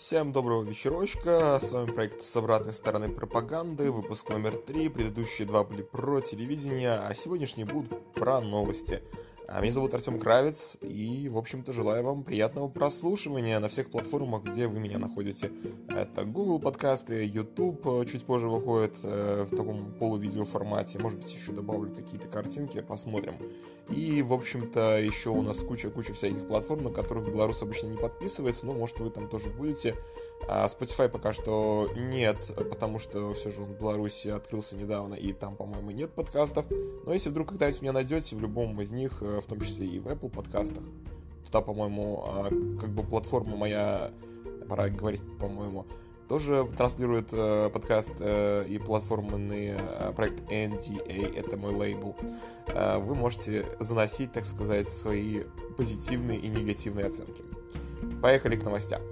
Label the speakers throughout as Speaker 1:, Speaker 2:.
Speaker 1: Всем доброго вечерочка, с вами проект «С обратной стороны пропаганды», выпуск номер три, предыдущие два были про телевидение, а сегодняшние будут про новости. А меня зовут Артем Кравец, и, в общем-то, желаю вам приятного прослушивания на всех платформах, где вы меня находите. Это Google подкасты, YouTube э, чуть позже выходит э, в таком полувидео формате, может быть, еще добавлю какие-то картинки, посмотрим. И, в общем-то, еще у нас куча-куча всяких платформ, на которых белорус обычно не подписывается, но, может, вы там тоже будете. А Spotify пока что нет, потому что все же он в Беларуси открылся недавно, и там, по-моему, нет подкастов. Но если вдруг когда-нибудь меня найдете в любом из них, э, в том числе и в Apple подкастах, туда, по-моему, а, как бы платформа моя, пора говорить, по-моему, тоже транслирует э, подкаст э, и платформенный э, проект NDA, это мой лейбл. Э, вы можете заносить, так сказать, свои позитивные и негативные оценки. Поехали к новостям.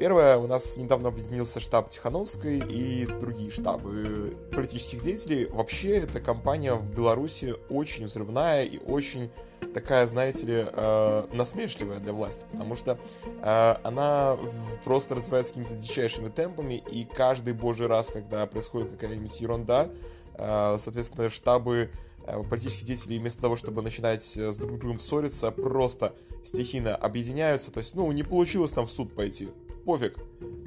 Speaker 1: Первое, у нас недавно объединился штаб Тихановской и другие штабы политических деятелей. Вообще, эта компания в Беларуси очень взрывная и очень такая, знаете ли, э, насмешливая для власти, потому что э, она просто развивается какими-то дичайшими темпами, и каждый божий раз, когда происходит какая-нибудь ерунда, э, соответственно, штабы э, политических деятелей вместо того, чтобы начинать э, с друг другом ссориться, просто стихийно объединяются. То есть, ну, не получилось там в суд пойти пофиг,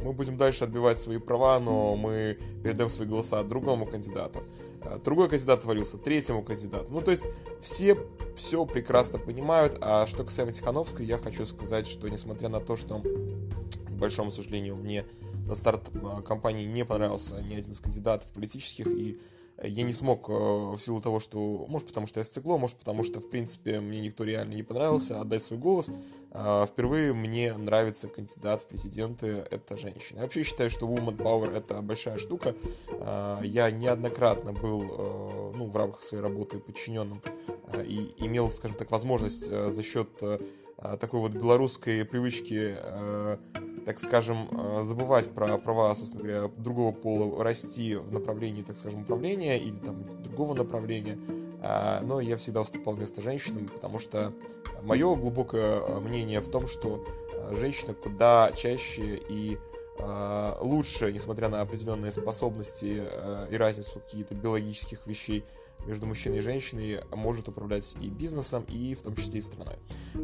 Speaker 1: мы будем дальше отбивать свои права, но мы передаем свои голоса другому кандидату. А, другой кандидат отвалился третьему кандидату. Ну, то есть все все прекрасно понимают. А что касаемо Тихановской, я хочу сказать, что несмотря на то, что, к большому сожалению, мне на старт а, кампании не понравился ни один из кандидатов политических, и я не смог э, в силу того, что, может, потому что я сцикло, может, потому что, в принципе, мне никто реально не понравился, отдать свой голос. А, впервые мне нравится кандидат в президенты, это женщина. Я вообще считаю, что woman power это большая штука. А, я неоднократно был, э, ну, в рамках своей работы подчиненным э, и имел, скажем так, возможность за счет такой вот белорусской привычки так скажем, э, забывать про права, собственно говоря, другого пола, расти в направлении, так скажем, управления или там другого направления. А, но я всегда уступал вместо женщинам, потому что мое глубокое э, мнение в том, что э, женщина куда чаще и лучше, несмотря на определенные способности и разницу каких-то биологических вещей, между мужчиной и женщиной может управлять и бизнесом, и в том числе и страной.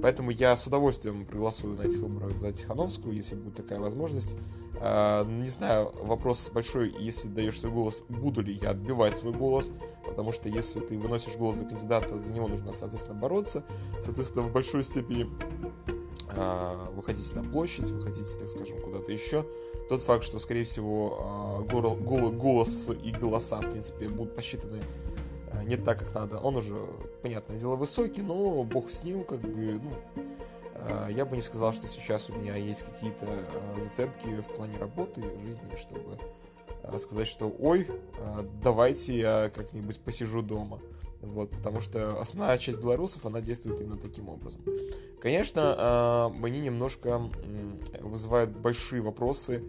Speaker 1: Поэтому я с удовольствием проголосую на этих выборах за Тихановскую, если будет такая возможность. А, не знаю, вопрос большой, если даешь свой голос, буду ли я отбивать свой голос, потому что если ты выносишь голос за кандидата, за него нужно, соответственно, бороться. Соответственно, в большой степени а, выходите на площадь, выходите, так скажем, куда-то еще. Тот факт, что, скорее всего, а, голос и голоса, в принципе, будут посчитаны Э, не так, как надо. Он уже, понятное дело, высокий, но бог с ним, как бы, ну, я бы не сказал, что сейчас у меня есть какие-то зацепки в плане работы, жизни, чтобы сказать, что ой, давайте я как-нибудь посижу дома. Вот, потому что основная часть белорусов, она действует именно таким образом. Конечно, мне немножко вызывают большие вопросы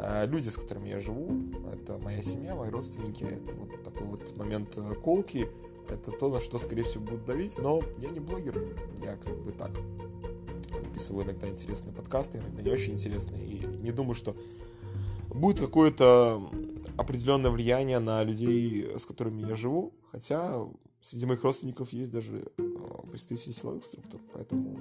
Speaker 1: Э, люди, с которыми я живу, это моя семья, мои родственники, это вот такой вот момент э, колки, это то, на что, скорее всего, будут давить, но я не блогер, я как бы так записываю иногда интересные подкасты, иногда не очень интересные, и не думаю, что будет какое-то определенное влияние на людей, с которыми я живу, хотя среди моих родственников есть даже э, представители силовых структур, поэтому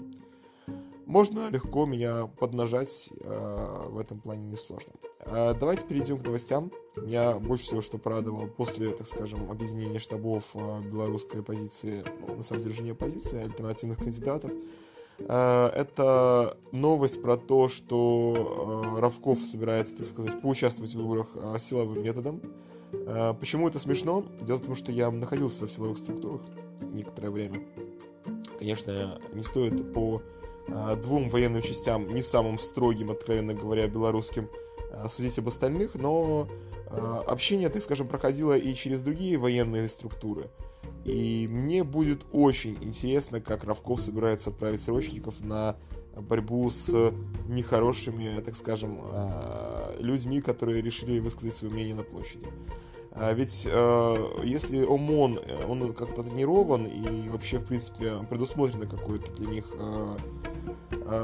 Speaker 1: можно легко меня поднажать, э, в этом плане несложно. Э, давайте перейдем к новостям. Меня больше всего что порадовало после, так скажем, объединения штабов э, белорусской оппозиции, ну, на самом деле уже не оппозиции, а альтернативных кандидатов. Это новость про то, что Равков собирается, так сказать, поучаствовать в выборах силовым методом. Почему это смешно? Дело в том, что я находился в силовых структурах некоторое время. Конечно, не стоит по Э, двум военным частям, не самым строгим, откровенно говоря, белорусским, э, судить об остальных, но э, общение, так скажем, проходило и через другие военные структуры. И мне будет очень интересно, как Равков собирается отправить срочников на борьбу с нехорошими, так скажем, людьми, которые решили высказать свое мнение на площади. Ведь если ОМОН, он как-то тренирован и вообще, в принципе, предусмотрено какое-то для них э,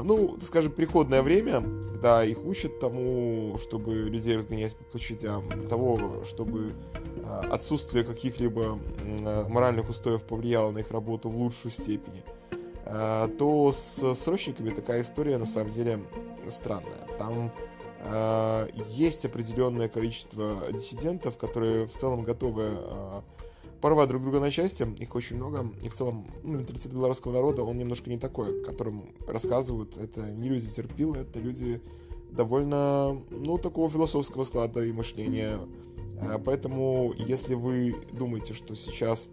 Speaker 1: ну, скажем, переходное время, когда их учат тому, чтобы людей разгонять по площадям, того, чтобы э, отсутствие каких-либо моральных устоев повлияло на их работу в лучшую степень, то с срочниками такая история на самом деле странная. Там есть определенное количество диссидентов, которые в целом готовы порвать друг друга на части, их очень много, и в целом ну, менталитет белорусского народа, он немножко не такой, о котором рассказывают, это не люди терпилы, это люди довольно, ну, такого философского склада и мышления, а, поэтому, если вы думаете, что сейчас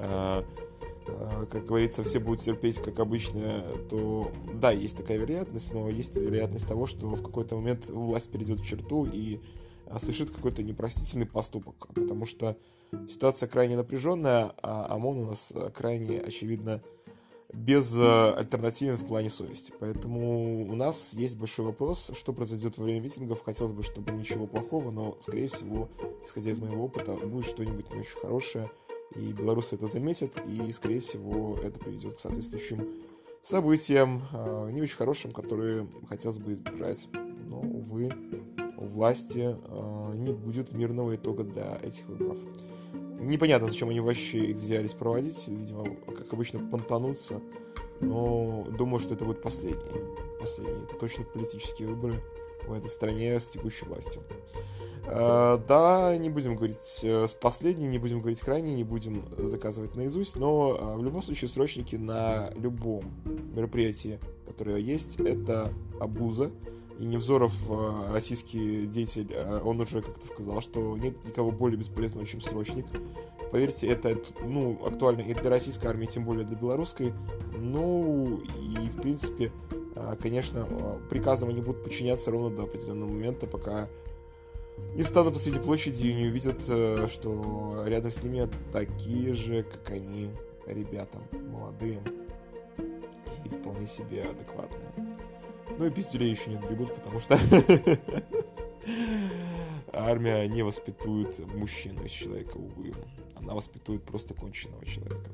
Speaker 1: а, а, как говорится, все будут терпеть, как обычно, то да, есть такая вероятность, но есть вероятность того, что в какой-то момент власть перейдет в черту и совершит какой-то непростительный поступок, потому что Ситуация крайне напряженная, а ОМОН у нас э, крайне, очевидно, без э, альтернативен в плане совести. Поэтому у нас есть большой вопрос, что произойдет во время митингов. Хотелось бы, чтобы ничего плохого, но, скорее всего, исходя из моего опыта, будет что-нибудь не очень хорошее. И белорусы это заметят, и, скорее всего, это приведет к соответствующим событиям, э, не очень хорошим, которые хотелось бы избежать. Но, увы, власти не будет мирного итога для этих выборов. Непонятно, зачем они вообще их взялись проводить. Видимо, как обычно, понтануться. Но думаю, что это будет последний. Последний. Это точно политические выборы в этой стране с текущей властью. Uh, да, не будем говорить uh, с последней, не будем говорить крайней, не будем заказывать наизусть, но uh, в любом случае срочники на любом мероприятии, которое есть, это абуза. И Невзоров, э, российский деятель, э, он уже как-то сказал, что нет никого более бесполезного, чем срочник. Поверьте, это ну, актуально и для российской армии, тем более для белорусской. Ну, и в принципе, э, конечно, приказам они будут подчиняться ровно до определенного момента, пока не встанут посреди площади и не увидят, что рядом с ними такие же, как они, ребята, молодые и вполне себе адекватные. Ну и пиздюлей еще не отгребут, потому что армия не воспитует мужчину из человека, увы. Она воспитует просто конченного человека.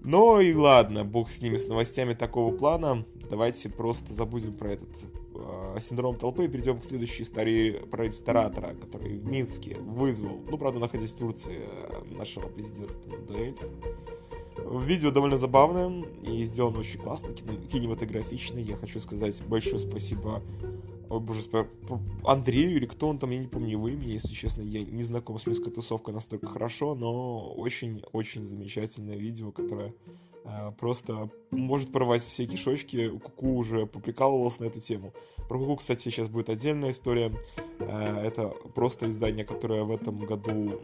Speaker 1: Ну и ладно, бог с ними, с новостями такого плана. Давайте просто забудем про этот э, синдром толпы и перейдем к следующей истории про ресторатора, который в Минске вызвал, ну, правда, находясь в Турции, нашего президента дуэль. Видео довольно забавное и сделано очень классно, кинематографично. Я хочу сказать большое спасибо Ой, боже, Андрею или кто он там, я не помню его имя, если честно, я не знаком с минской тусовкой настолько хорошо, но очень-очень замечательное видео, которое э, просто может порвать все кишочки. Куку уже поприкалывался на эту тему. Про Куку, кстати, сейчас будет отдельная история. Э, это просто издание, которое в этом году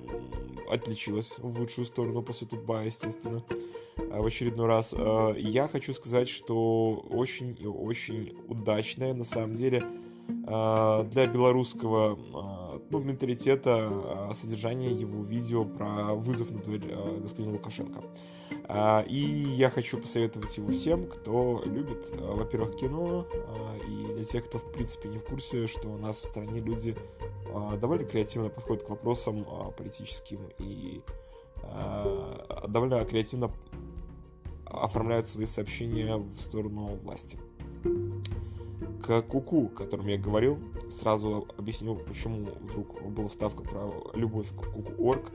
Speaker 1: отличилась в лучшую сторону после Тутба, естественно, э, в очередной раз. Э, я хочу сказать, что очень и очень удачное, на самом деле, э, для белорусского ну, менталитета содержание его видео про вызов на дуэль господина Лукашенко. И я хочу посоветовать его всем, кто любит, во-первых, кино, и для тех, кто, в принципе, не в курсе, что у нас в стране люди довольно креативно подходит к вопросам а, политическим и а, довольно креативно оформляют свои сообщения в сторону власти. К Куку, о котором я говорил, сразу объясню, почему вдруг была ставка про любовь к Куку.орг.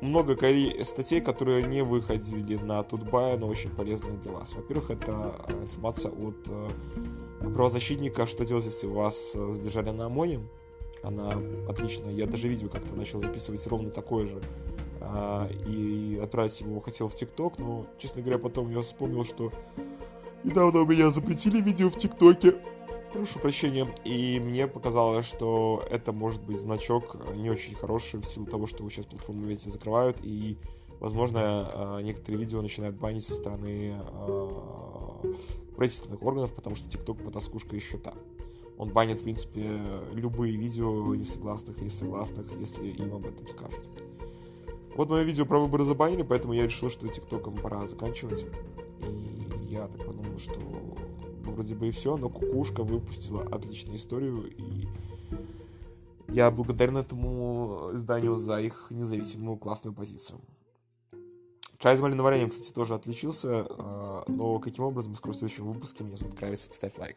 Speaker 1: Много статей, которые не выходили на Тутбай, но очень полезные для вас. Во-первых, это информация от правозащитника, что делать, если вас задержали на ОМОНе она отличная. Я даже видео как-то начал записывать ровно такое же. А, и отправить его хотел в ТикТок, но, честно говоря, потом я вспомнил, что недавно у меня запретили видео в ТикТоке. Прошу прощения. И мне показалось, что это может быть значок не очень хороший в силу того, что сейчас платформы эти закрывают, и, возможно, а, некоторые видео начинают банить со стороны а, правительственных органов, потому что ТикТок потаскушка еще там он банит, в принципе, любые видео несогласных или согласных, если им об этом скажут. Вот мое видео про выборы забанили, поэтому я решил, что тиктоком пора заканчивать. И я так подумал, что вроде бы и все, но Кукушка выпустила отличную историю, и я благодарен этому изданию за их независимую классную позицию. Чай с малиновым вареньем, кстати, тоже отличился, а, но каким образом, скоро в следующем выпуске. Меня зовут Кравец, ставь лайк.